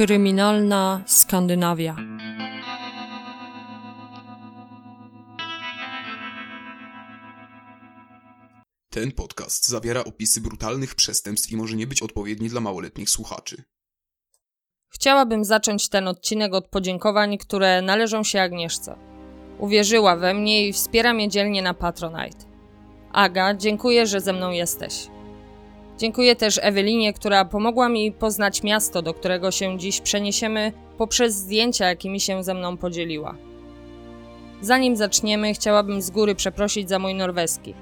Kryminalna Skandynawia. Ten podcast zawiera opisy brutalnych przestępstw i może nie być odpowiedni dla małoletnich słuchaczy. Chciałabym zacząć ten odcinek od podziękowań, które należą się Agnieszce. Uwierzyła we mnie i wspiera mnie dzielnie na Patronite. Aga, dziękuję, że ze mną jesteś. Dziękuję też Ewelinie, która pomogła mi poznać miasto, do którego się dziś przeniesiemy, poprzez zdjęcia, jakimi się ze mną podzieliła. Zanim zaczniemy, chciałabym z góry przeprosić za mój norweski.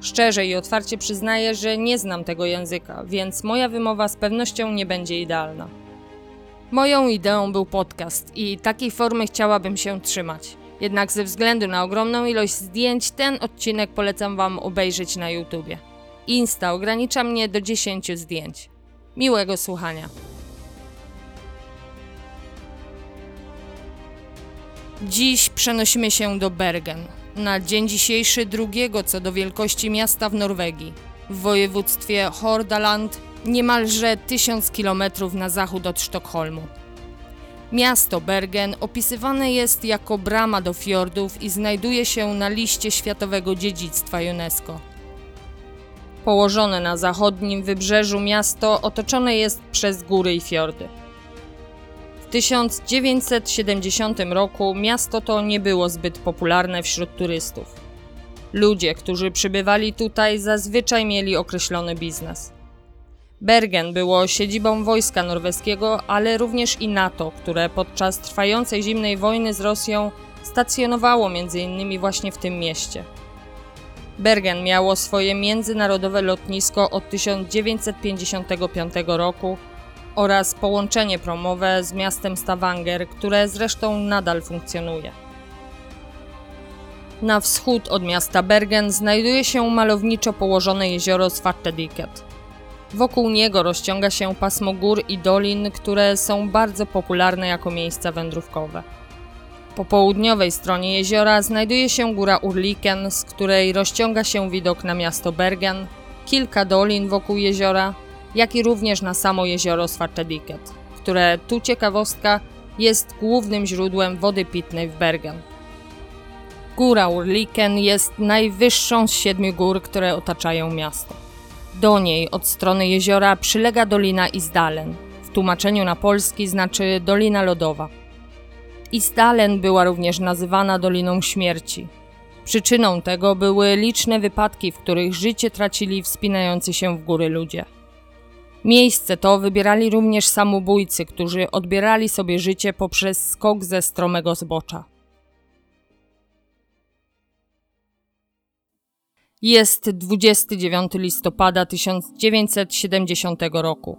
Szczerze i otwarcie przyznaję, że nie znam tego języka, więc moja wymowa z pewnością nie będzie idealna. Moją ideą był podcast i takiej formy chciałabym się trzymać. Jednak ze względu na ogromną ilość zdjęć, ten odcinek polecam Wam obejrzeć na YouTubie. Insta ogranicza mnie do 10 zdjęć. Miłego słuchania. Dziś przenosimy się do Bergen. Na dzień dzisiejszy drugiego co do wielkości miasta w Norwegii, w województwie Hordaland, niemalże 1000 km na zachód od Sztokholmu. Miasto Bergen opisywane jest jako brama do fiordów i znajduje się na liście Światowego Dziedzictwa UNESCO. Położone na zachodnim wybrzeżu miasto otoczone jest przez góry i fiordy. W 1970 roku miasto to nie było zbyt popularne wśród turystów. Ludzie, którzy przybywali tutaj, zazwyczaj mieli określony biznes. Bergen było siedzibą wojska norweskiego, ale również i NATO, które podczas trwającej zimnej wojny z Rosją stacjonowało m.in. właśnie w tym mieście. Bergen miało swoje międzynarodowe lotnisko od 1955 roku oraz połączenie promowe z miastem Stavanger, które zresztą nadal funkcjonuje. Na wschód od miasta Bergen znajduje się malowniczo położone jezioro Svartediket. Wokół niego rozciąga się pasmo gór i dolin, które są bardzo popularne jako miejsca wędrówkowe. Po południowej stronie jeziora znajduje się góra Urliken, z której rozciąga się widok na miasto Bergen, kilka dolin wokół jeziora, jak i również na samo jezioro Svartediket, które, tu ciekawostka, jest głównym źródłem wody pitnej w Bergen. Góra Urliken jest najwyższą z siedmiu gór, które otaczają miasto. Do niej od strony jeziora przylega Dolina Izdalen. W tłumaczeniu na polski znaczy Dolina Lodowa. Izdalen była również nazywana Doliną Śmierci. Przyczyną tego były liczne wypadki, w których życie tracili wspinający się w góry ludzie. Miejsce to wybierali również samobójcy, którzy odbierali sobie życie poprzez skok ze stromego zbocza. Jest 29 listopada 1970 roku.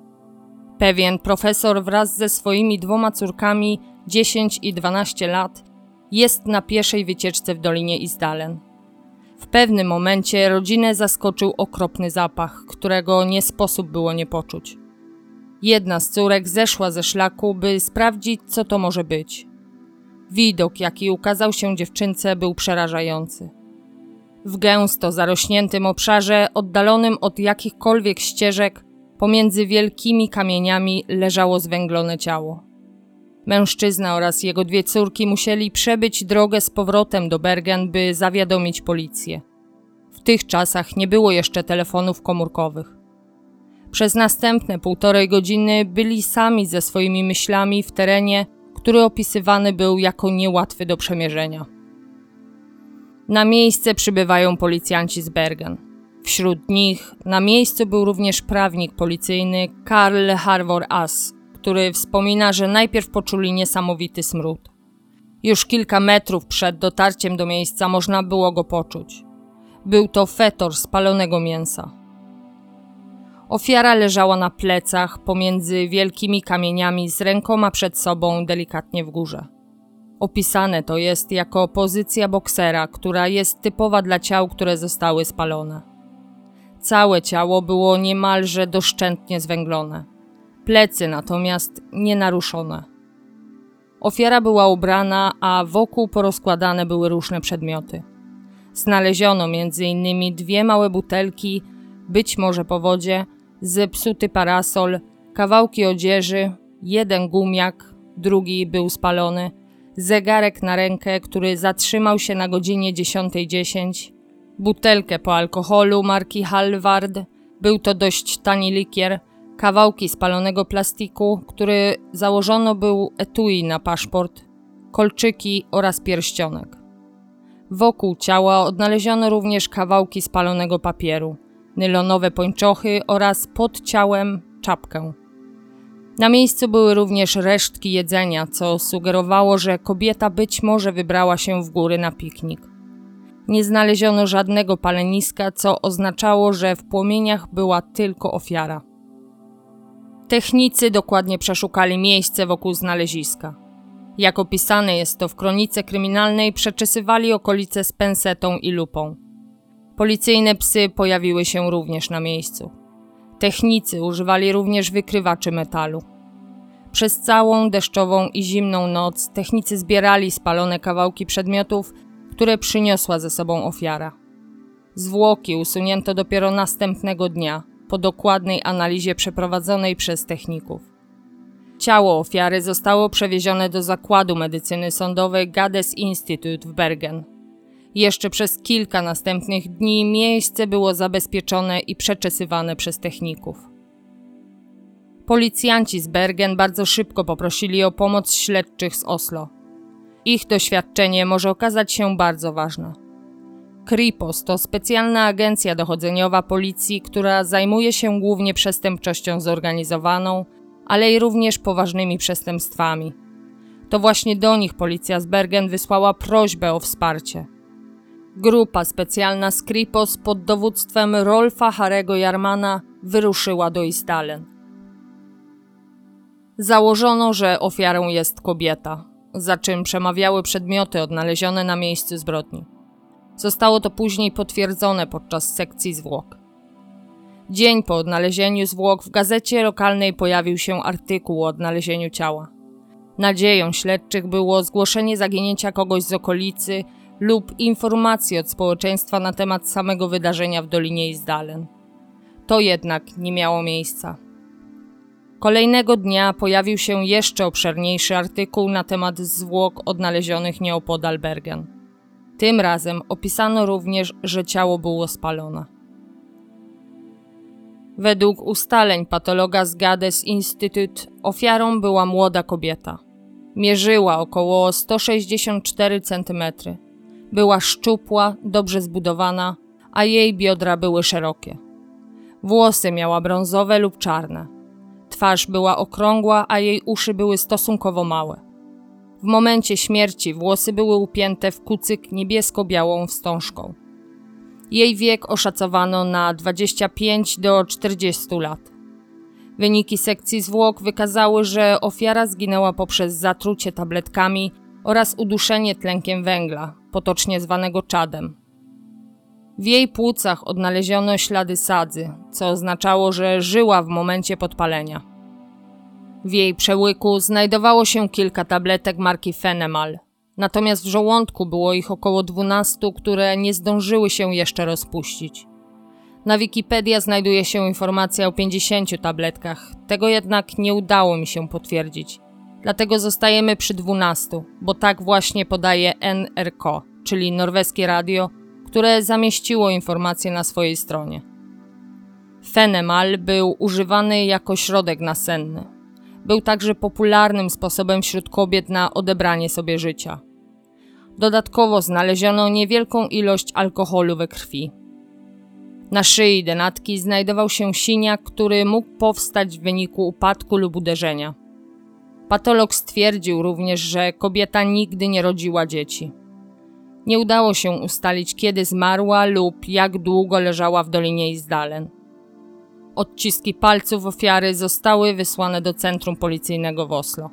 Pewien profesor wraz ze swoimi dwoma córkami, 10 i 12 lat, jest na pieszej wycieczce w Dolinie Izdalen. W pewnym momencie rodzinę zaskoczył okropny zapach, którego nie sposób było nie poczuć. Jedna z córek zeszła ze szlaku, by sprawdzić, co to może być. Widok, jaki ukazał się dziewczynce, był przerażający. W gęsto zarośniętym obszarze, oddalonym od jakichkolwiek ścieżek, pomiędzy wielkimi kamieniami leżało zwęglone ciało. Mężczyzna oraz jego dwie córki musieli przebyć drogę z powrotem do Bergen, by zawiadomić policję. W tych czasach nie było jeszcze telefonów komórkowych. Przez następne półtorej godziny byli sami ze swoimi myślami w terenie, który opisywany był jako niełatwy do przemierzenia. Na miejsce przybywają policjanci z Bergen. Wśród nich na miejscu był również prawnik policyjny Karl Harvor As, który wspomina, że najpierw poczuli niesamowity smród. Już kilka metrów przed dotarciem do miejsca można było go poczuć. Był to fetor spalonego mięsa. Ofiara leżała na plecach pomiędzy wielkimi kamieniami z rękoma przed sobą delikatnie w górze. Opisane to jest jako pozycja boksera, która jest typowa dla ciał, które zostały spalone. Całe ciało było niemalże doszczętnie zwęglone. Plecy natomiast nienaruszone. Ofiara była ubrana, a wokół porozkładane były różne przedmioty. Znaleziono m.in. dwie małe butelki, być może po wodzie, zepsuty parasol, kawałki odzieży, jeden gumiak, drugi był spalony, zegarek na rękę, który zatrzymał się na godzinie 10.10, .10, butelkę po alkoholu marki Halvard, był to dość tani likier, kawałki spalonego plastiku, który założono był etui na paszport, kolczyki oraz pierścionek. Wokół ciała odnaleziono również kawałki spalonego papieru, nylonowe pończochy oraz pod ciałem czapkę. Na miejscu były również resztki jedzenia, co sugerowało, że kobieta być może wybrała się w góry na piknik. Nie znaleziono żadnego paleniska, co oznaczało, że w płomieniach była tylko ofiara. Technicy dokładnie przeszukali miejsce wokół znaleziska. Jak opisane jest to w kronice kryminalnej, przeczesywali okolice z pensetą i lupą. Policyjne psy pojawiły się również na miejscu. Technicy używali również wykrywaczy metalu. Przez całą deszczową i zimną noc technicy zbierali spalone kawałki przedmiotów, które przyniosła ze sobą ofiara. Zwłoki usunięto dopiero następnego dnia, po dokładnej analizie przeprowadzonej przez techników. Ciało ofiary zostało przewiezione do zakładu medycyny sądowej Gades Institute w Bergen. Jeszcze przez kilka następnych dni miejsce było zabezpieczone i przeczesywane przez techników. Policjanci z Bergen bardzo szybko poprosili o pomoc śledczych z Oslo. Ich doświadczenie może okazać się bardzo ważne. Kripos to specjalna agencja dochodzeniowa policji, która zajmuje się głównie przestępczością zorganizowaną, ale i również poważnymi przestępstwami. To właśnie do nich policja z Bergen wysłała prośbę o wsparcie. Grupa specjalna z Kripos pod dowództwem Rolfa Harego Jarmana wyruszyła do Istalen. Założono, że ofiarą jest kobieta, za czym przemawiały przedmioty odnalezione na miejscu zbrodni. Zostało to później potwierdzone podczas sekcji zwłok. Dzień po odnalezieniu zwłok w gazecie lokalnej pojawił się artykuł o odnalezieniu ciała. Nadzieją śledczych było zgłoszenie zaginięcia kogoś z okolicy lub informacji od społeczeństwa na temat samego wydarzenia w Dolinie Izdalen. To jednak nie miało miejsca. Kolejnego dnia pojawił się jeszcze obszerniejszy artykuł na temat zwłok odnalezionych nieopodal Bergen. Tym razem opisano również, że ciało było spalone. Według ustaleń patologa z Gades Institute ofiarą była młoda kobieta. Mierzyła około 164 cm. Była szczupła, dobrze zbudowana, a jej biodra były szerokie. Włosy miała brązowe lub czarne. Twarz była okrągła, a jej uszy były stosunkowo małe. W momencie śmierci włosy były upięte w kucyk niebiesko-białą wstążką. Jej wiek oszacowano na 25 do 40 lat. Wyniki sekcji zwłok wykazały, że ofiara zginęła poprzez zatrucie tabletkami oraz uduszenie tlenkiem węgla, potocznie zwanego czadem. W jej płucach odnaleziono ślady sadzy, co oznaczało, że żyła w momencie podpalenia. W jej przełyku znajdowało się kilka tabletek marki Fenemal, natomiast w żołądku było ich około 12, które nie zdążyły się jeszcze rozpuścić. Na Wikipedia znajduje się informacja o 50 tabletkach, tego jednak nie udało mi się potwierdzić. Dlatego zostajemy przy 12, bo tak właśnie podaje NRK, czyli norweskie radio, które zamieściło informacje na swojej stronie. Fenemal był używany jako środek nasenny. Był także popularnym sposobem wśród kobiet na odebranie sobie życia. Dodatkowo znaleziono niewielką ilość alkoholu we krwi. Na szyi denatki znajdował się siniak, który mógł powstać w wyniku upadku lub uderzenia. Patolog stwierdził również, że kobieta nigdy nie rodziła dzieci. Nie udało się ustalić, kiedy zmarła lub jak długo leżała w Dolinie Izdalen. Odciski palców ofiary zostały wysłane do centrum policyjnego w Oslo.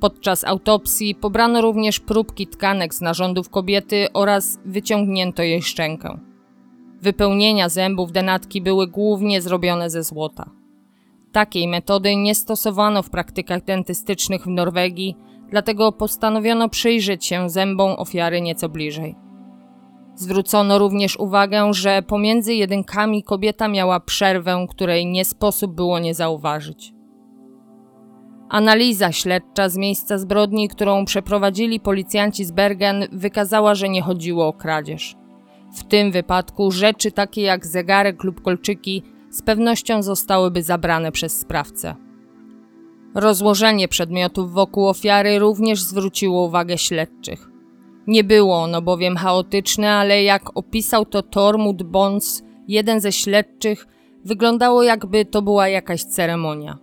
Podczas autopsji pobrano również próbki tkanek z narządów kobiety oraz wyciągnięto jej szczękę. Wypełnienia zębów denatki były głównie zrobione ze złota. Takiej metody nie stosowano w praktykach dentystycznych w Norwegii, dlatego postanowiono przyjrzeć się zębom ofiary nieco bliżej. Zwrócono również uwagę, że pomiędzy jedynkami kobieta miała przerwę, której nie sposób było nie zauważyć. Analiza śledcza z miejsca zbrodni, którą przeprowadzili policjanci z Bergen, wykazała, że nie chodziło o kradzież. W tym wypadku rzeczy takie jak zegarek lub kolczyki z pewnością zostałyby zabrane przez sprawcę. Rozłożenie przedmiotów wokół ofiary również zwróciło uwagę śledczych. Nie było ono bowiem chaotyczne, ale jak opisał to Tormund Bons, jeden ze śledczych, wyglądało jakby to była jakaś ceremonia.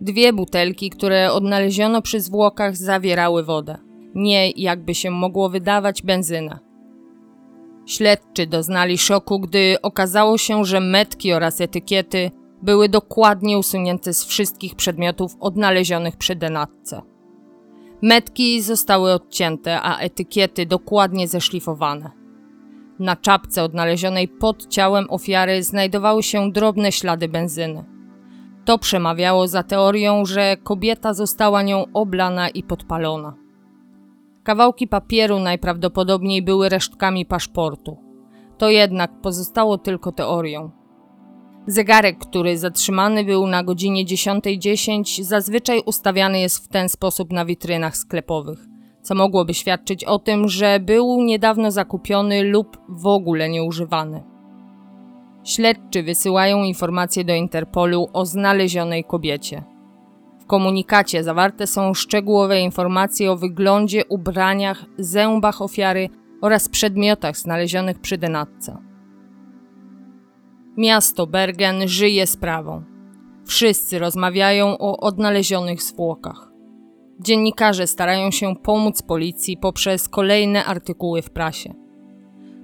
Dwie butelki, które odnaleziono przy zwłokach, zawierały wodę. Nie, jakby się mogło wydawać, benzynę. Śledczy doznali szoku, gdy okazało się, że metki oraz etykiety były dokładnie usunięte z wszystkich przedmiotów odnalezionych przy denatce. Metki zostały odcięte, a etykiety dokładnie zeszlifowane. Na czapce odnalezionej pod ciałem ofiary znajdowały się drobne ślady benzyny. To przemawiało za teorią, że kobieta została nią oblana i podpalona. Kawałki papieru najprawdopodobniej były resztkami paszportu. To jednak pozostało tylko teorią. Zegarek, który zatrzymany był na godzinie 10.10, .10, zazwyczaj ustawiany jest w ten sposób na witrynach sklepowych, co mogłoby świadczyć o tym, że był niedawno zakupiony lub w ogóle nieużywany. Śledczy wysyłają informacje do Interpolu o znalezionej kobiecie. W komunikacie zawarte są szczegółowe informacje o wyglądzie, ubraniach, zębach ofiary oraz przedmiotach znalezionych przy denatce. Miasto Bergen żyje sprawą. Wszyscy rozmawiają o odnalezionych zwłokach. Dziennikarze starają się pomóc policji poprzez kolejne artykuły w prasie.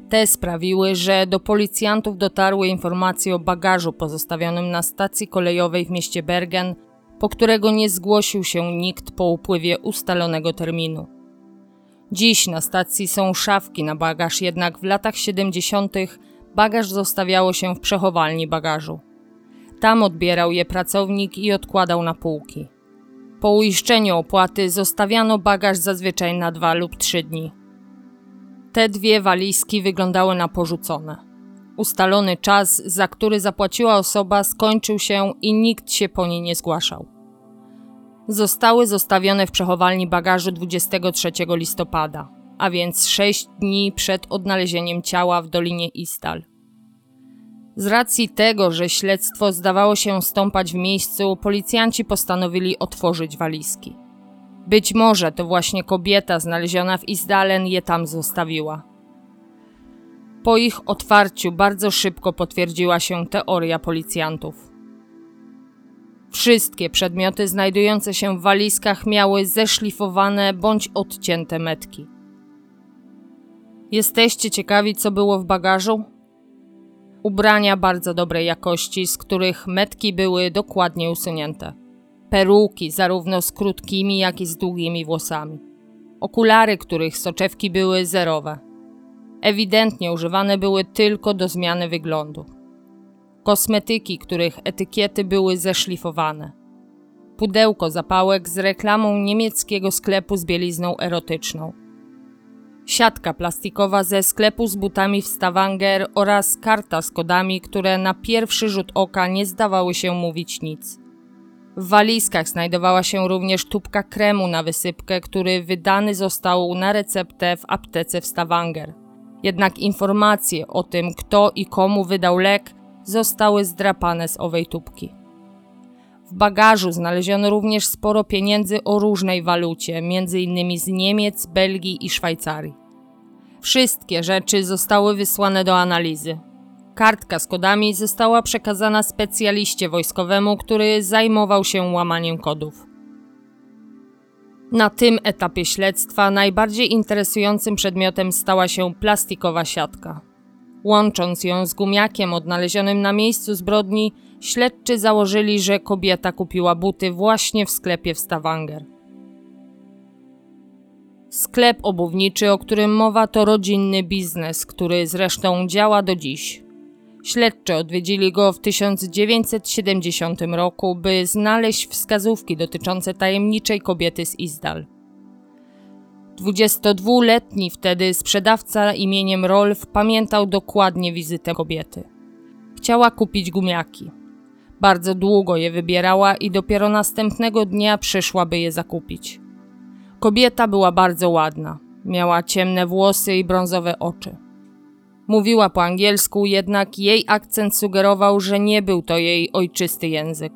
Te sprawiły, że do policjantów dotarły informacje o bagażu pozostawionym na stacji kolejowej w mieście Bergen, po którego nie zgłosił się nikt po upływie ustalonego terminu. Dziś na stacji są szafki na bagaż, jednak w latach 70. bagaż zostawiało się w przechowalni bagażu. Tam odbierał je pracownik i odkładał na półki. Po uiszczeniu opłaty zostawiano bagaż zazwyczaj na dwa lub trzy dni. Te dwie walizki wyglądały na porzucone. Ustalony czas, za który zapłaciła osoba, skończył się i nikt się po niej nie zgłaszał. Zostały zostawione w przechowalni bagażu 23 listopada, a więc 6 dni przed odnalezieniem ciała w Dolinie Istal. Z racji tego, że śledztwo zdawało się stąpać w miejscu, policjanci postanowili otworzyć walizki. Być może to właśnie kobieta znaleziona w Isdalen je tam zostawiła. Po ich otwarciu bardzo szybko potwierdziła się teoria policjantów. Wszystkie przedmioty znajdujące się w walizkach miały zeszlifowane bądź odcięte metki. Jesteście ciekawi, co było w bagażu? Ubrania bardzo dobrej jakości, z których metki były dokładnie usunięte peruki, zarówno z krótkimi, jak i z długimi włosami. Okulary, których soczewki były zerowe. Ewidentnie używane były tylko do zmiany wyglądu. Kosmetyki, których etykiety były zeszlifowane. Pudełko zapałek z reklamą niemieckiego sklepu z bielizną erotyczną. Siatka plastikowa ze sklepu z butami w Stavanger oraz karta z kodami, które na pierwszy rzut oka nie zdawały się mówić nic. W walizkach znajdowała się również tubka kremu na wysypkę, który wydany został na receptę w aptece w Stavanger. Jednak informacje o tym, kto i komu wydał lek, zostały zdrapane z owej tubki. W bagażu znaleziono również sporo pieniędzy o różnej walucie, m.in. z Niemiec, Belgii i Szwajcarii. Wszystkie rzeczy zostały wysłane do analizy. Kartka z kodami została przekazana specjaliście wojskowemu, który zajmował się łamaniem kodów. Na tym etapie śledztwa najbardziej interesującym przedmiotem stała się plastikowa siatka. Łącząc ją z gumiakiem odnalezionym na miejscu zbrodni, śledczy założyli, że kobieta kupiła buty właśnie w sklepie w Stavanger. Sklep obuwniczy, o którym mowa, to rodzinny biznes, który zresztą działa do dziś. Śledczy odwiedzili go w 1970 roku, by znaleźć wskazówki dotyczące tajemniczej kobiety z Izdal. 22-letni wtedy sprzedawca imieniem Rolf pamiętał dokładnie wizytę kobiety. Chciała kupić gumiaki. Bardzo długo je wybierała i dopiero następnego dnia przyszła, by je zakupić. Kobieta była bardzo ładna. Miała ciemne włosy i brązowe oczy. Mówiła po angielsku, jednak jej akcent sugerował, że nie był to jej ojczysty język.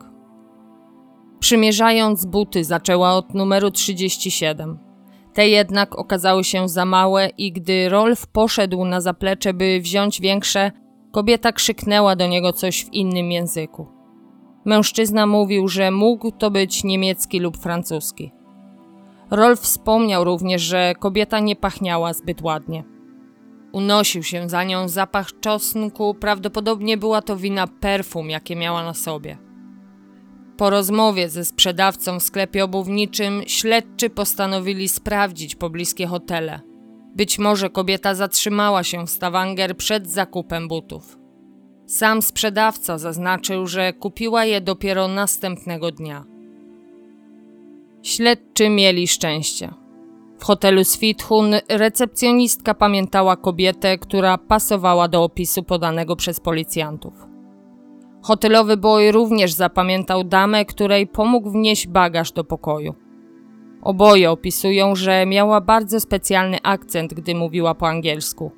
Przymierzając buty, zaczęła od numeru 37. Te jednak okazały się za małe i gdy Rolf poszedł na zaplecze, by wziąć większe, kobieta krzyknęła do niego coś w innym języku. Mężczyzna mówił, że mógł to być niemiecki lub francuski. Rolf wspomniał również, że kobieta nie pachniała zbyt ładnie. Unosił się za nią zapach czosnku, prawdopodobnie była to wina perfum, jakie miała na sobie. Po rozmowie ze sprzedawcą w sklepie obuwniczym śledczy postanowili sprawdzić pobliskie hotele. Być może kobieta zatrzymała się w Stavanger przed zakupem butów. Sam sprzedawca zaznaczył, że kupiła je dopiero następnego dnia. Śledczy mieli szczęście. W hotelu Svithun recepcjonistka pamiętała kobietę, która pasowała do opisu podanego przez policjantów. Hotelowy boy również zapamiętał damę, której pomógł wnieść bagaż do pokoju. Oboje opisują, że miała bardzo specjalny akcent, gdy mówiła po angielsku.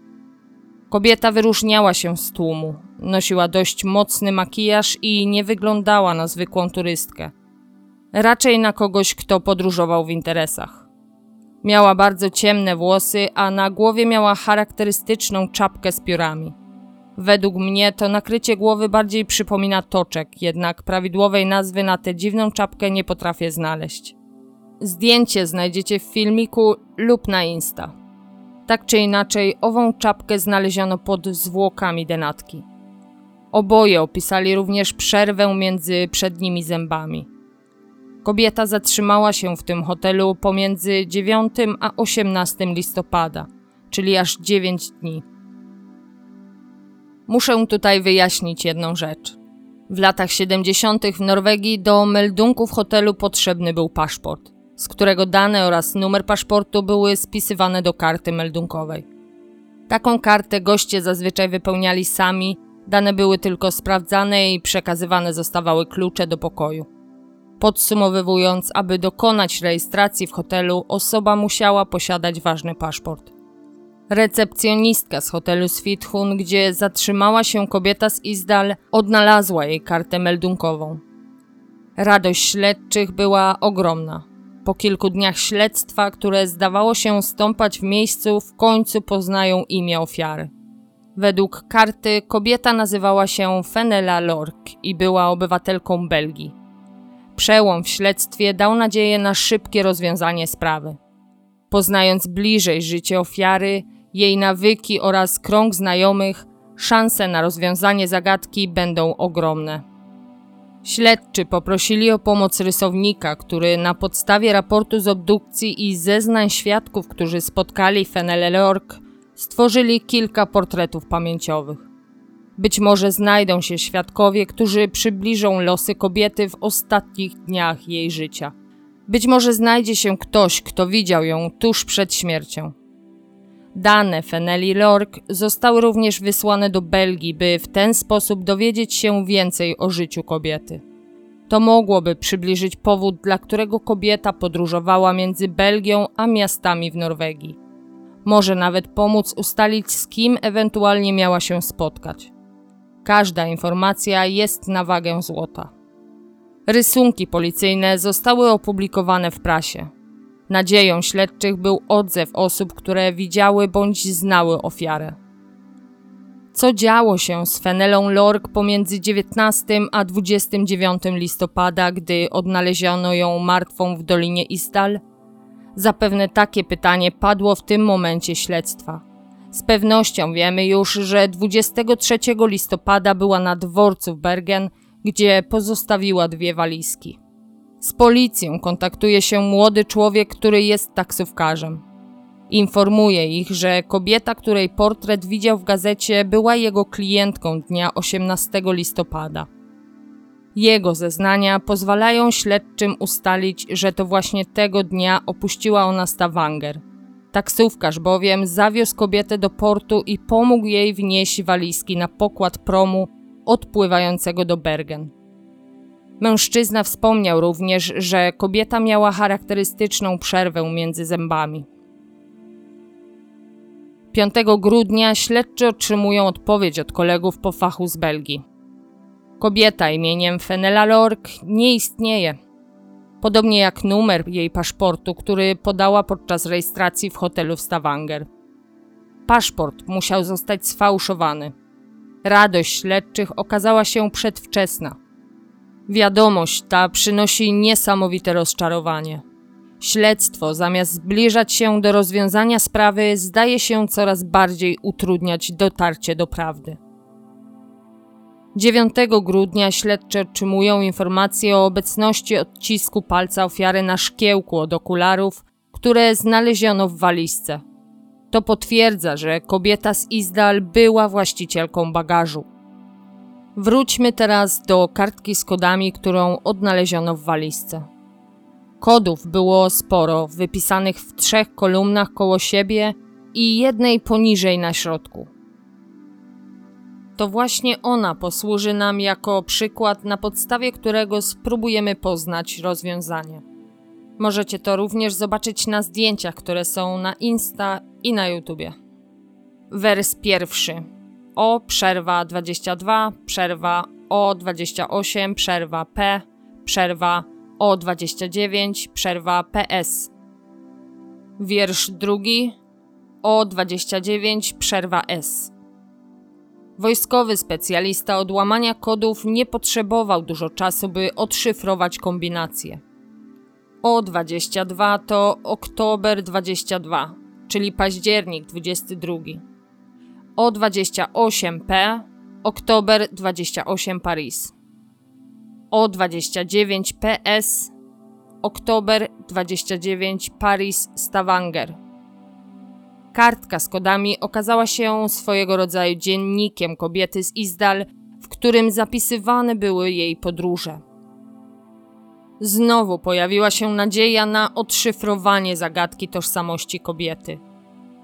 Kobieta wyróżniała się z tłumu, nosiła dość mocny makijaż i nie wyglądała na zwykłą turystkę. Raczej na kogoś, kto podróżował w interesach. Miała bardzo ciemne włosy, a na głowie miała charakterystyczną czapkę z piórami. Według mnie to nakrycie głowy bardziej przypomina toczek, jednak prawidłowej nazwy na tę dziwną czapkę nie potrafię znaleźć. Zdjęcie znajdziecie w filmiku lub na Insta. Tak czy inaczej, ową czapkę znaleziono pod zwłokami denatki. Oboje opisali również przerwę między przednimi zębami. Kobieta zatrzymała się w tym hotelu pomiędzy 9 a 18 listopada, czyli aż 9 dni. Muszę tutaj wyjaśnić jedną rzecz. W latach 70. w Norwegii do meldunków hotelu potrzebny był paszport, z którego dane oraz numer paszportu były spisywane do karty meldunkowej. Taką kartę goście zazwyczaj wypełniali sami, dane były tylko sprawdzane i przekazywane zostawały klucze do pokoju. Podsumowując, aby dokonać rejestracji w hotelu, osoba musiała posiadać ważny paszport. Recepcjonistka z hotelu Svithun, gdzie zatrzymała się kobieta z Izdal, odnalazła jej kartę meldunkową. Radość śledczych była ogromna. Po kilku dniach śledztwa, które zdawało się stąpać w miejscu, w końcu poznają imię ofiary. Według karty kobieta nazywała się Fenela Lork i była obywatelką Belgii. Przełom w śledztwie dał nadzieję na szybkie rozwiązanie sprawy. Poznając bliżej życie ofiary, jej nawyki oraz krąg znajomych, szanse na rozwiązanie zagadki będą ogromne. Śledczy poprosili o pomoc rysownika, który na podstawie raportu z obdukcji i zeznań świadków, którzy spotkali Fenele Lork, stworzyli kilka portretów pamięciowych. Być może znajdą się świadkowie, którzy przybliżą losy kobiety w ostatnich dniach jej życia. Być może znajdzie się ktoś, kto widział ją tuż przed śmiercią. Dane Feneli Lork zostały również wysłane do Belgii, by w ten sposób dowiedzieć się więcej o życiu kobiety. To mogłoby przybliżyć powód, dla którego kobieta podróżowała między Belgią a miastami w Norwegii. Może nawet pomóc ustalić, z kim ewentualnie miała się spotkać. Każda informacja jest na wagę złota. Rysunki policyjne zostały opublikowane w prasie. Nadzieją śledczych był odzew osób, które widziały bądź znały ofiarę. Co działo się z Fenelą Lork pomiędzy 19 a 29 listopada, gdy odnaleziono ją martwą w Dolinie Istal? Zapewne takie pytanie padło w tym momencie śledztwa. Z pewnością wiemy już, że 23 listopada była na dworcu w Bergen, gdzie pozostawiła dwie walizki. Z policją kontaktuje się młody człowiek, który jest taksówkarzem. Informuje ich, że kobieta, której portret widział w gazecie, była jego klientką dnia 18 listopada. Jego zeznania pozwalają śledczym ustalić, że to właśnie tego dnia opuściła ona Stavanger. Taksówkarz bowiem zawiózł kobietę do portu i pomógł jej wnieść walizki na pokład promu odpływającego do Bergen. Mężczyzna wspomniał również, że kobieta miała charakterystyczną przerwę między zębami. 5 grudnia śledczy otrzymują odpowiedź od kolegów po fachu z Belgii. Kobieta imieniem Fenella Lork nie istnieje. Podobnie jak numer jej paszportu, który podała podczas rejestracji w hotelu w Stavanger. Paszport musiał zostać sfałszowany. Radość śledczych okazała się przedwczesna. Wiadomość ta przynosi niesamowite rozczarowanie. Śledztwo, zamiast zbliżać się do rozwiązania sprawy, zdaje się coraz bardziej utrudniać dotarcie do prawdy. 9 grudnia śledczy otrzymują informację o obecności odcisku palca ofiary na szkiełku od okularów, które znaleziono w walizce. To potwierdza, że kobieta z Izdal była właścicielką bagażu. Wróćmy teraz do kartki z kodami, którą odnaleziono w walizce. Kodów było sporo, wypisanych w trzech kolumnach koło siebie i jednej poniżej na środku. To właśnie ona posłuży nam jako przykład, na podstawie którego spróbujemy poznać rozwiązanie. Możecie to również zobaczyć na zdjęciach, które są na Insta i na YouTubie. Wers pierwszy. O przerwa 22, przerwa O 28, przerwa P, przerwa O 29, przerwa PS. Wiersz drugi O 29, przerwa S. Wojskowy specjalista od łamania kodów nie potrzebował dużo czasu, by odszyfrować kombinację. O22 to oktober 22, czyli październik 22. O28P oktober 28 Paris. O29PS oktober 29 Paris Stavanger. Kartka z kodami okazała się swojego rodzaju dziennikiem kobiety z Izdal, w którym zapisywane były jej podróże. Znowu pojawiła się nadzieja na odszyfrowanie zagadki tożsamości kobiety.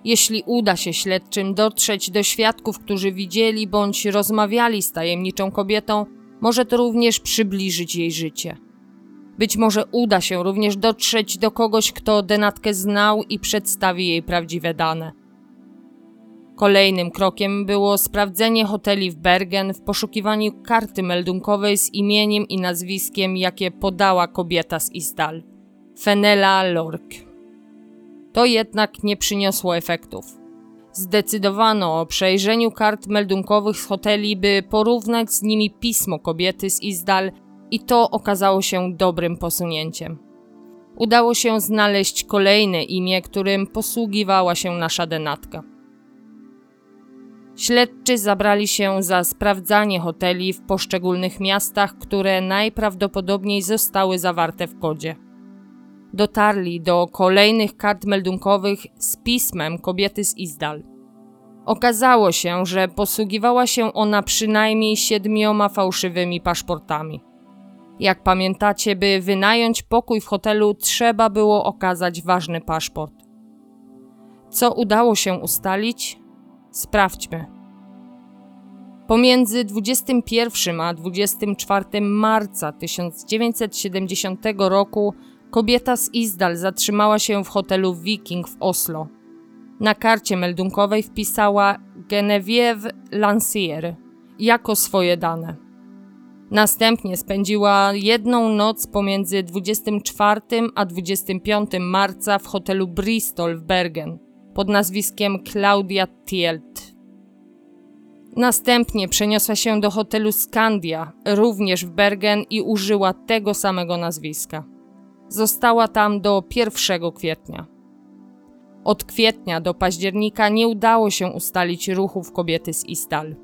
Jeśli uda się śledczym dotrzeć do świadków, którzy widzieli bądź rozmawiali z tajemniczą kobietą, może to również przybliżyć jej życie. Być może uda się również dotrzeć do kogoś, kto denatkę znał i przedstawi jej prawdziwe dane. Kolejnym krokiem było sprawdzenie hoteli w Bergen w poszukiwaniu karty meldunkowej z imieniem i nazwiskiem, jakie podała kobieta z Isdal Fenella Lork. To jednak nie przyniosło efektów. Zdecydowano o przejrzeniu kart meldunkowych z hoteli, by porównać z nimi pismo kobiety z Isdal i to okazało się dobrym posunięciem. Udało się znaleźć kolejne imię, którym posługiwała się nasza denatka. Śledczy zabrali się za sprawdzanie hoteli w poszczególnych miastach, które najprawdopodobniej zostały zawarte w kodzie. Dotarli do kolejnych kart meldunkowych z pismem kobiety z Izdal. Okazało się, że posługiwała się ona przynajmniej siedmioma fałszywymi paszportami. Jak pamiętacie, by wynająć pokój w hotelu, trzeba było okazać ważny paszport. Co udało się ustalić? Sprawdźmy. Pomiędzy 21 a 24 marca 1970 roku kobieta z Izdal zatrzymała się w hotelu Viking w Oslo. Na karcie meldunkowej wpisała Genevieve Lancier jako swoje dane. Następnie spędziła jedną noc pomiędzy 24 a 25 marca w hotelu Bristol w Bergen pod nazwiskiem Claudia Tielt. Następnie przeniosła się do hotelu Scandia, również w Bergen i użyła tego samego nazwiska. Została tam do 1 kwietnia. Od kwietnia do października nie udało się ustalić ruchów kobiety z Istal.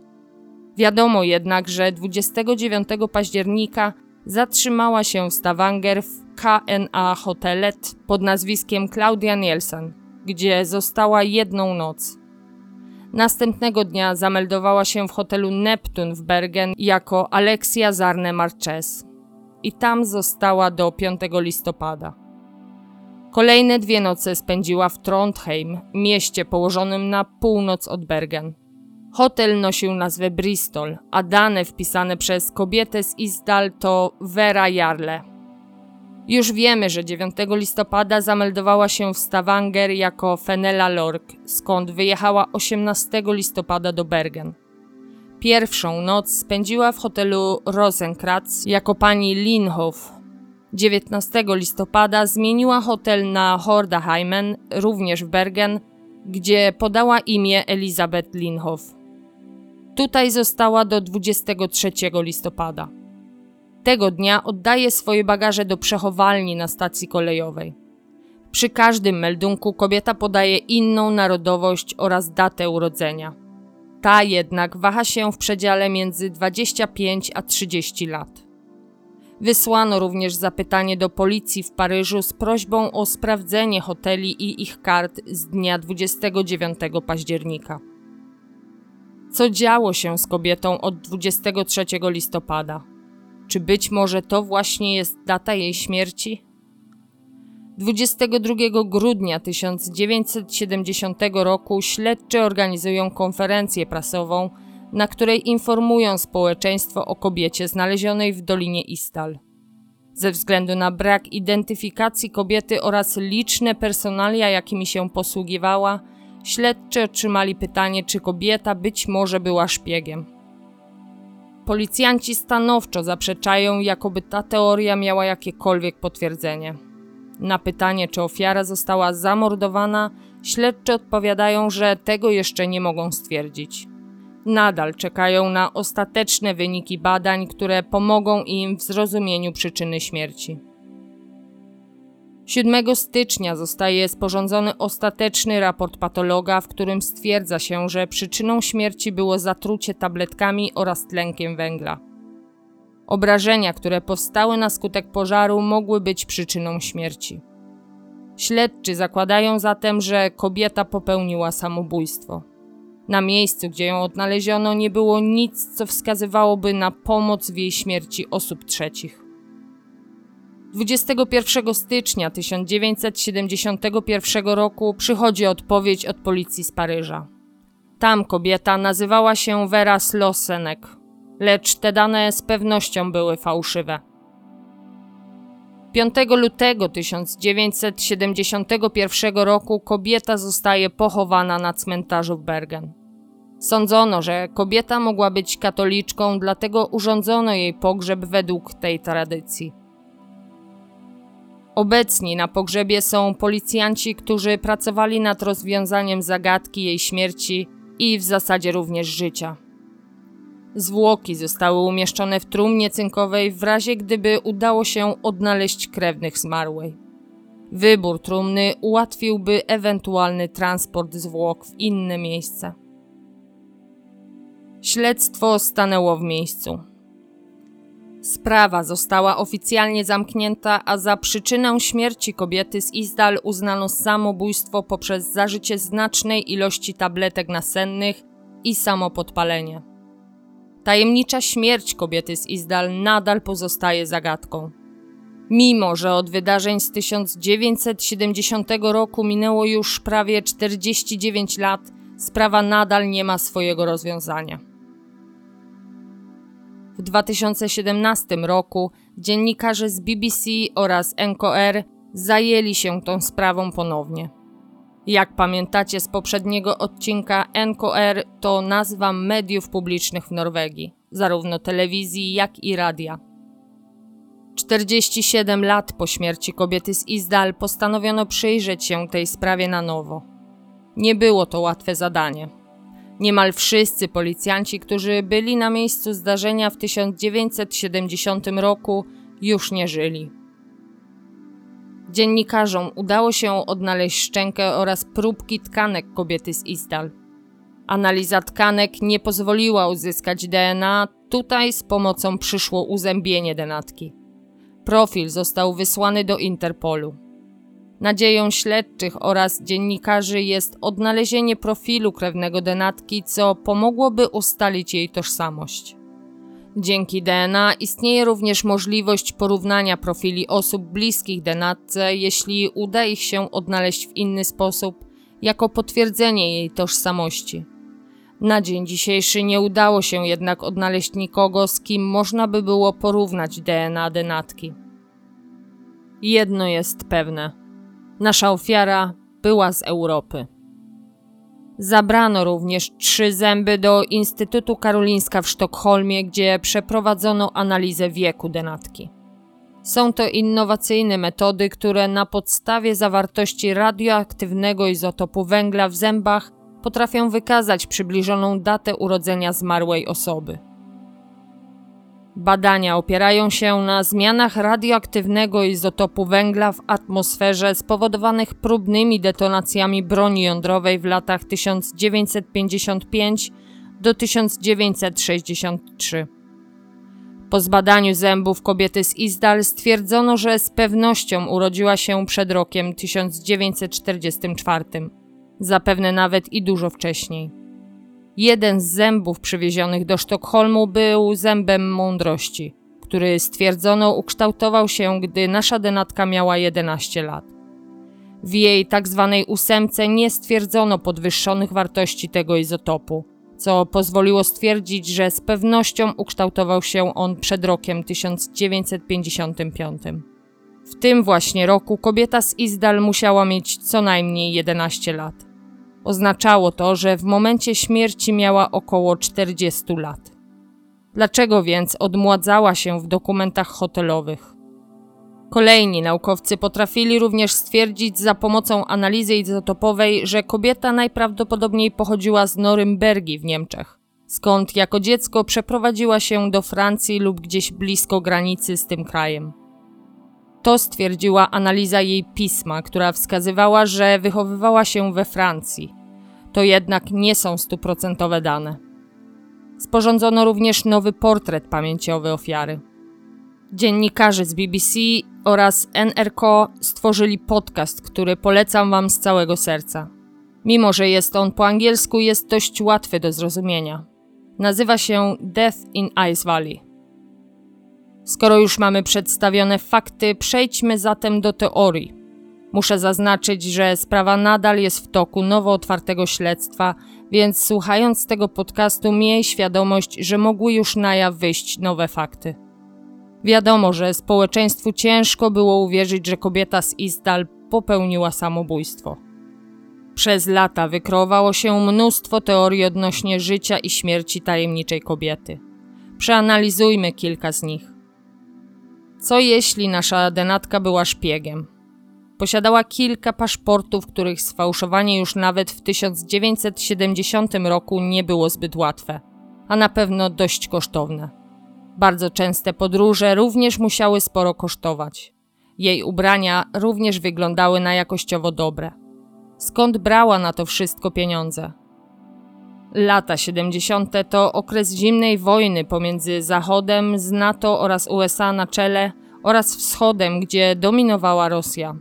Wiadomo jednak, że 29 października zatrzymała się w Stavanger w KNA Hotelet pod nazwiskiem Claudia Nielsen, gdzie została jedną noc. Następnego dnia zameldowała się w hotelu Neptun w Bergen jako Alexia Zarne Marches i tam została do 5 listopada. Kolejne dwie noce spędziła w Trondheim, mieście położonym na północ od Bergen. Hotel nosił nazwę Bristol, a dane wpisane przez kobietę z Isdal to Vera Jarle. Już wiemy, że 9 listopada zameldowała się w Stavanger jako Fenella Lork, skąd wyjechała 18 listopada do Bergen. Pierwszą noc spędziła w hotelu Rosenkratz jako pani Linhof. 19 listopada zmieniła hotel na Hordaheimen, również w Bergen, gdzie podała imię Elizabeth Linhof. Tutaj została do 23 listopada. Tego dnia oddaje swoje bagaże do przechowalni na stacji kolejowej. Przy każdym meldunku kobieta podaje inną narodowość oraz datę urodzenia. Ta jednak waha się w przedziale między 25 a 30 lat. Wysłano również zapytanie do policji w Paryżu z prośbą o sprawdzenie hoteli i ich kart z dnia 29 października. Co działo się z kobietą od 23 listopada? Czy być może to właśnie jest data jej śmierci? 22 grudnia 1970 roku śledczy organizują konferencję prasową, na której informują społeczeństwo o kobiecie znalezionej w Dolinie Istal. Ze względu na brak identyfikacji kobiety oraz liczne personalia, jakimi się posługiwała, śledczy otrzymali pytanie, czy kobieta być może była szpiegiem. Policjanci stanowczo zaprzeczają, jakoby ta teoria miała jakiekolwiek potwierdzenie. Na pytanie, czy ofiara została zamordowana, śledczy odpowiadają, że tego jeszcze nie mogą stwierdzić. Nadal czekają na ostateczne wyniki badań, które pomogą im w zrozumieniu przyczyny śmierci. 7 stycznia zostaje sporządzony ostateczny raport patologa, w którym stwierdza się, że przyczyną śmierci było zatrucie tabletkami oraz tlenkiem węgla. Obrażenia, które powstały na skutek pożaru, mogły być przyczyną śmierci. Śledczy zakładają zatem, że kobieta popełniła samobójstwo. Na miejscu, gdzie ją odnaleziono, nie było nic, co wskazywałoby na pomoc w jej śmierci osób trzecich. 21 stycznia 1971 roku przychodzi odpowiedź od policji z Paryża. Tam kobieta nazywała się Vera Slosenek, lecz te dane z pewnością były fałszywe. 5 lutego 1971 roku kobieta zostaje pochowana na cmentarzu w Bergen. Sądzono, że kobieta mogła być katoliczką, dlatego urządzono jej pogrzeb według tej tradycji. Obecni na pogrzebie są policjanci, którzy pracowali nad rozwiązaniem zagadki jej śmierci i w zasadzie również życia. Zwłoki zostały umieszczone w trumnie cynkowej w razie gdyby udało się odnaleźć krewnych zmarłej. Wybór trumny ułatwiłby ewentualny transport zwłok w inne miejsce. Śledztwo stanęło w miejscu. Sprawa została oficjalnie zamknięta, a za przyczynę śmierci kobiety z Izdal uznano samobójstwo poprzez zażycie znacznej ilości tabletek nasennych i samopodpalenie. Tajemnicza śmierć kobiety z Izdal nadal pozostaje zagadką. Mimo, że od wydarzeń z 1970 roku minęło już prawie 49 lat, sprawa nadal nie ma swojego rozwiązania. W 2017 roku dziennikarze z BBC oraz NKR zajęli się tą sprawą ponownie. Jak pamiętacie z poprzedniego odcinka, NKR to nazwa mediów publicznych w Norwegii, zarówno telewizji, jak i radia. 47 lat po śmierci kobiety z Izdal postanowiono przyjrzeć się tej sprawie na nowo. Nie było to łatwe zadanie. Niemal wszyscy policjanci, którzy byli na miejscu zdarzenia w 1970 roku, już nie żyli. Dziennikarzom udało się odnaleźć szczękę oraz próbki tkanek kobiety z Izdal. Analiza tkanek nie pozwoliła uzyskać DNA, tutaj z pomocą przyszło uzębienie denatki. Profil został wysłany do Interpolu. Nadzieją śledczych oraz dziennikarzy jest odnalezienie profilu krewnego denatki, co pomogłoby ustalić jej tożsamość. Dzięki DNA istnieje również możliwość porównania profili osób bliskich denatce, jeśli uda ich się odnaleźć w inny sposób, jako potwierdzenie jej tożsamości. Na dzień dzisiejszy nie udało się jednak odnaleźć nikogo, z kim można by było porównać DNA denatki. Jedno jest pewne: nasza ofiara była z Europy. Zabrano również trzy zęby do Instytutu Karolinska w Sztokholmie, gdzie przeprowadzono analizę wieku denatki. Są to innowacyjne metody, które na podstawie zawartości radioaktywnego izotopu węgla w zębach potrafią wykazać przybliżoną datę urodzenia zmarłej osoby. Badania opierają się na zmianach radioaktywnego izotopu węgla w atmosferze spowodowanych próbnymi detonacjami broni jądrowej w latach 1955 do 1963. Po zbadaniu zębów kobiety z Izdal stwierdzono, że z pewnością urodziła się przed rokiem 1944, zapewne nawet i dużo wcześniej. Jeden z zębów przywiezionych do Sztokholmu był zębem mądrości, który stwierdzono ukształtował się, gdy nasza denatka miała 11 lat. W jej tak zwanej ósemce nie stwierdzono podwyższonych wartości tego izotopu, co pozwoliło stwierdzić, że z pewnością ukształtował się on przed rokiem 1955. W tym właśnie roku kobieta z Izdal musiała mieć co najmniej 11 lat. Oznaczało to, że w momencie śmierci miała około 40 lat. Dlaczego więc odmładzała się w dokumentach hotelowych? Kolejni naukowcy potrafili również stwierdzić za pomocą analizy izotopowej, że kobieta najprawdopodobniej pochodziła z Norymbergi w Niemczech, skąd jako dziecko przeprowadziła się do Francji lub gdzieś blisko granicy z tym krajem. To stwierdziła analiza jej pisma, która wskazywała, że wychowywała się we Francji. To jednak nie są stuprocentowe dane. Sporządzono również nowy portret pamięciowy ofiary. Dziennikarze z BBC oraz NRK stworzyli podcast, który polecam Wam z całego serca. Mimo, że jest on po angielsku, jest dość łatwy do zrozumienia. Nazywa się Death in Ice Valley. Skoro już mamy przedstawione fakty, przejdźmy zatem do teorii. Muszę zaznaczyć, że sprawa nadal jest w toku nowo otwartego śledztwa, więc słuchając tego podcastu, miej świadomość, że mogły już na jaw wyjść nowe fakty. Wiadomo, że społeczeństwu ciężko było uwierzyć, że kobieta z Isdal popełniła samobójstwo. Przez lata wykreowało się mnóstwo teorii odnośnie życia i śmierci tajemniczej kobiety. Przeanalizujmy kilka z nich. Co jeśli nasza denatka była szpiegiem? Posiadała kilka paszportów, których sfałszowanie już nawet w 1970 roku nie było zbyt łatwe, a na pewno dość kosztowne. Bardzo częste podróże również musiały sporo kosztować. Jej ubrania również wyglądały na jakościowo dobre. Skąd brała na to wszystko pieniądze? Lata 70. to okres zimnej wojny pomiędzy Zachodem z NATO oraz USA na czele oraz Wschodem, gdzie dominowała Rosja.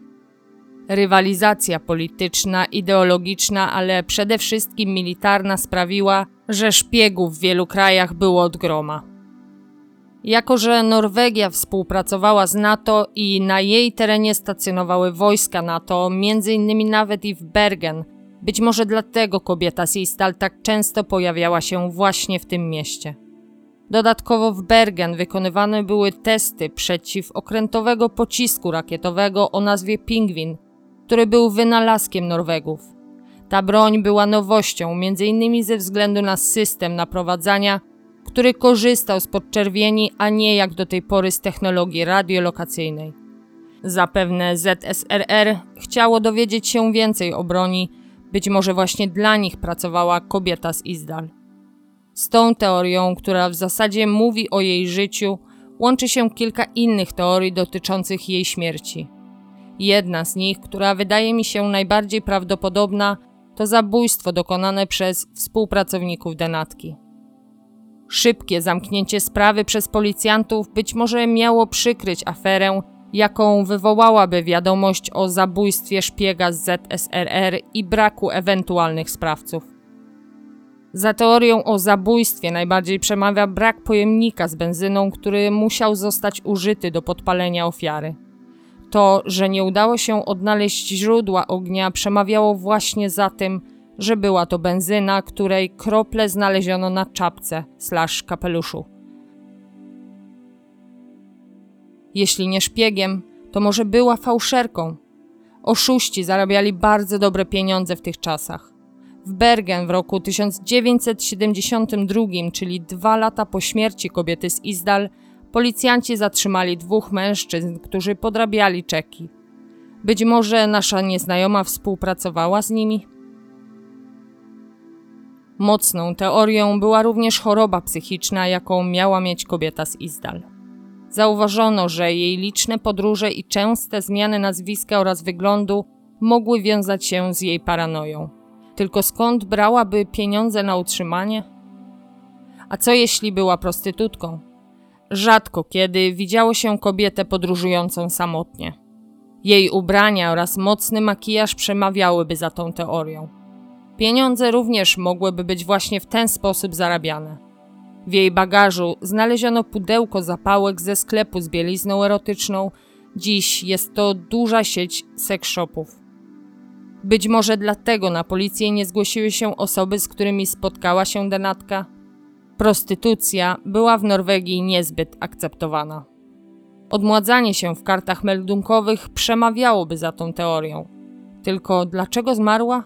Rywalizacja polityczna, ideologiczna, ale przede wszystkim militarna sprawiła, że szpiegów w wielu krajach było od groma. Jako, że Norwegia współpracowała z NATO i na jej terenie stacjonowały wojska NATO, między innymi nawet i w Bergen, być może dlatego kobieta z Istal tak często pojawiała się właśnie w tym mieście. Dodatkowo w Bergen wykonywane były testy przeciwokrętowego pocisku rakietowego o nazwie Pingwin, który był wynalazkiem Norwegów. Ta broń była nowością, m.in. ze względu na system naprowadzania, który korzystał z podczerwieni, a nie jak do tej pory z technologii radiolokacyjnej. Zapewne ZSRR chciało dowiedzieć się więcej o broni, być może właśnie dla nich pracowała kobieta z Izdal. Z tą teorią, która w zasadzie mówi o jej życiu, łączy się kilka innych teorii dotyczących jej śmierci. Jedna z nich, która wydaje mi się najbardziej prawdopodobna, to zabójstwo dokonane przez współpracowników denatki. Szybkie zamknięcie sprawy przez policjantów być może miało przykryć aferę, jaką wywołałaby wiadomość o zabójstwie szpiega z ZSRR i braku ewentualnych sprawców. Za teorią o zabójstwie najbardziej przemawia brak pojemnika z benzyną, który musiał zostać użyty do podpalenia ofiary. To, że nie udało się odnaleźć źródła ognia, przemawiało właśnie za tym, że była to benzyna, której krople znaleziono na czapce slash kapeluszu. Jeśli nie szpiegiem, to może była fałszerką. Oszuści zarabiali bardzo dobre pieniądze w tych czasach. W Bergen w roku 1972, czyli dwa lata po śmierci kobiety z Izdal, policjanci zatrzymali dwóch mężczyzn, którzy podrabiali czeki. Być może nasza nieznajoma współpracowała z nimi? Mocną teorią była również choroba psychiczna, jaką miała mieć kobieta z Izdal. Zauważono, że jej liczne podróże i częste zmiany nazwiska oraz wyglądu mogły wiązać się z jej paranoją. Tylko skąd brałaby pieniądze na utrzymanie? A co jeśli była prostytutką? Rzadko kiedy widziało się kobietę podróżującą samotnie. Jej ubrania oraz mocny makijaż przemawiałyby za tą teorią. Pieniądze również mogłyby być właśnie w ten sposób zarabiane. W jej bagażu znaleziono pudełko zapałek ze sklepu z bielizną erotyczną. Dziś jest to duża sieć sex shopów. Być może dlatego na policję nie zgłosiły się osoby, z którymi spotkała się denatka. Prostytucja była w Norwegii niezbyt akceptowana. Odmładzanie się w kartach meldunkowych przemawiałoby za tą teorią. Tylko dlaczego zmarła?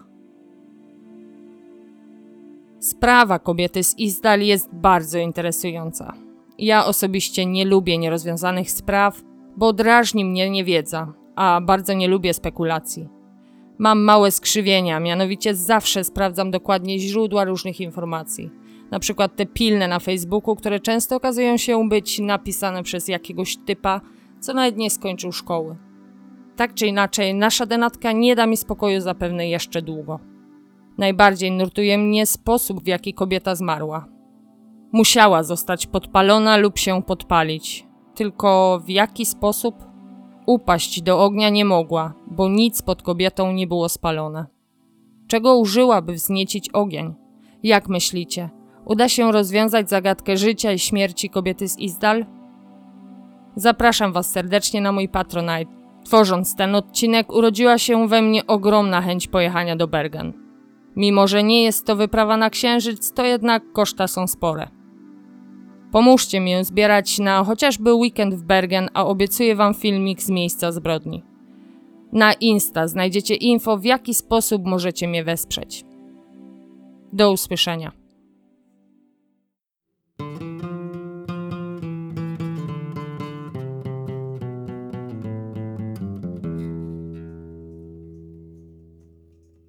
Sprawa kobiety z Izdal jest bardzo interesująca. Ja osobiście nie lubię nierozwiązanych spraw, bo drażni mnie niewiedza, a bardzo nie lubię spekulacji. Mam małe skrzywienia, mianowicie zawsze sprawdzam dokładnie źródła różnych informacji. Na przykład te pilne na Facebooku, które często okazują się być napisane przez jakiegoś typa, co nawet nie skończył szkoły. Tak czy inaczej, nasza denatka nie da mi spokoju zapewne jeszcze długo. Najbardziej nurtuje mnie sposób, w jaki kobieta zmarła. Musiała zostać podpalona lub się podpalić. Tylko w jaki sposób? Upaść do ognia nie mogła, bo nic pod kobietą nie było spalone. Czego użyła, by wzniecić ogień? Jak myślicie? Uda się rozwiązać zagadkę życia i śmierci kobiety z Izdal? Zapraszam Was serdecznie na mój Patronite. Tworząc ten odcinek, urodziła się we mnie ogromna chęć pojechania do Bergen. Mimo, że nie jest to wyprawa na księżyc, to jednak koszta są spore. Pomóżcie mi zbierać na chociażby weekend w Bergen, a obiecuję Wam filmik z miejsca zbrodni. Na Insta znajdziecie info, w jaki sposób możecie mnie wesprzeć. Do usłyszenia.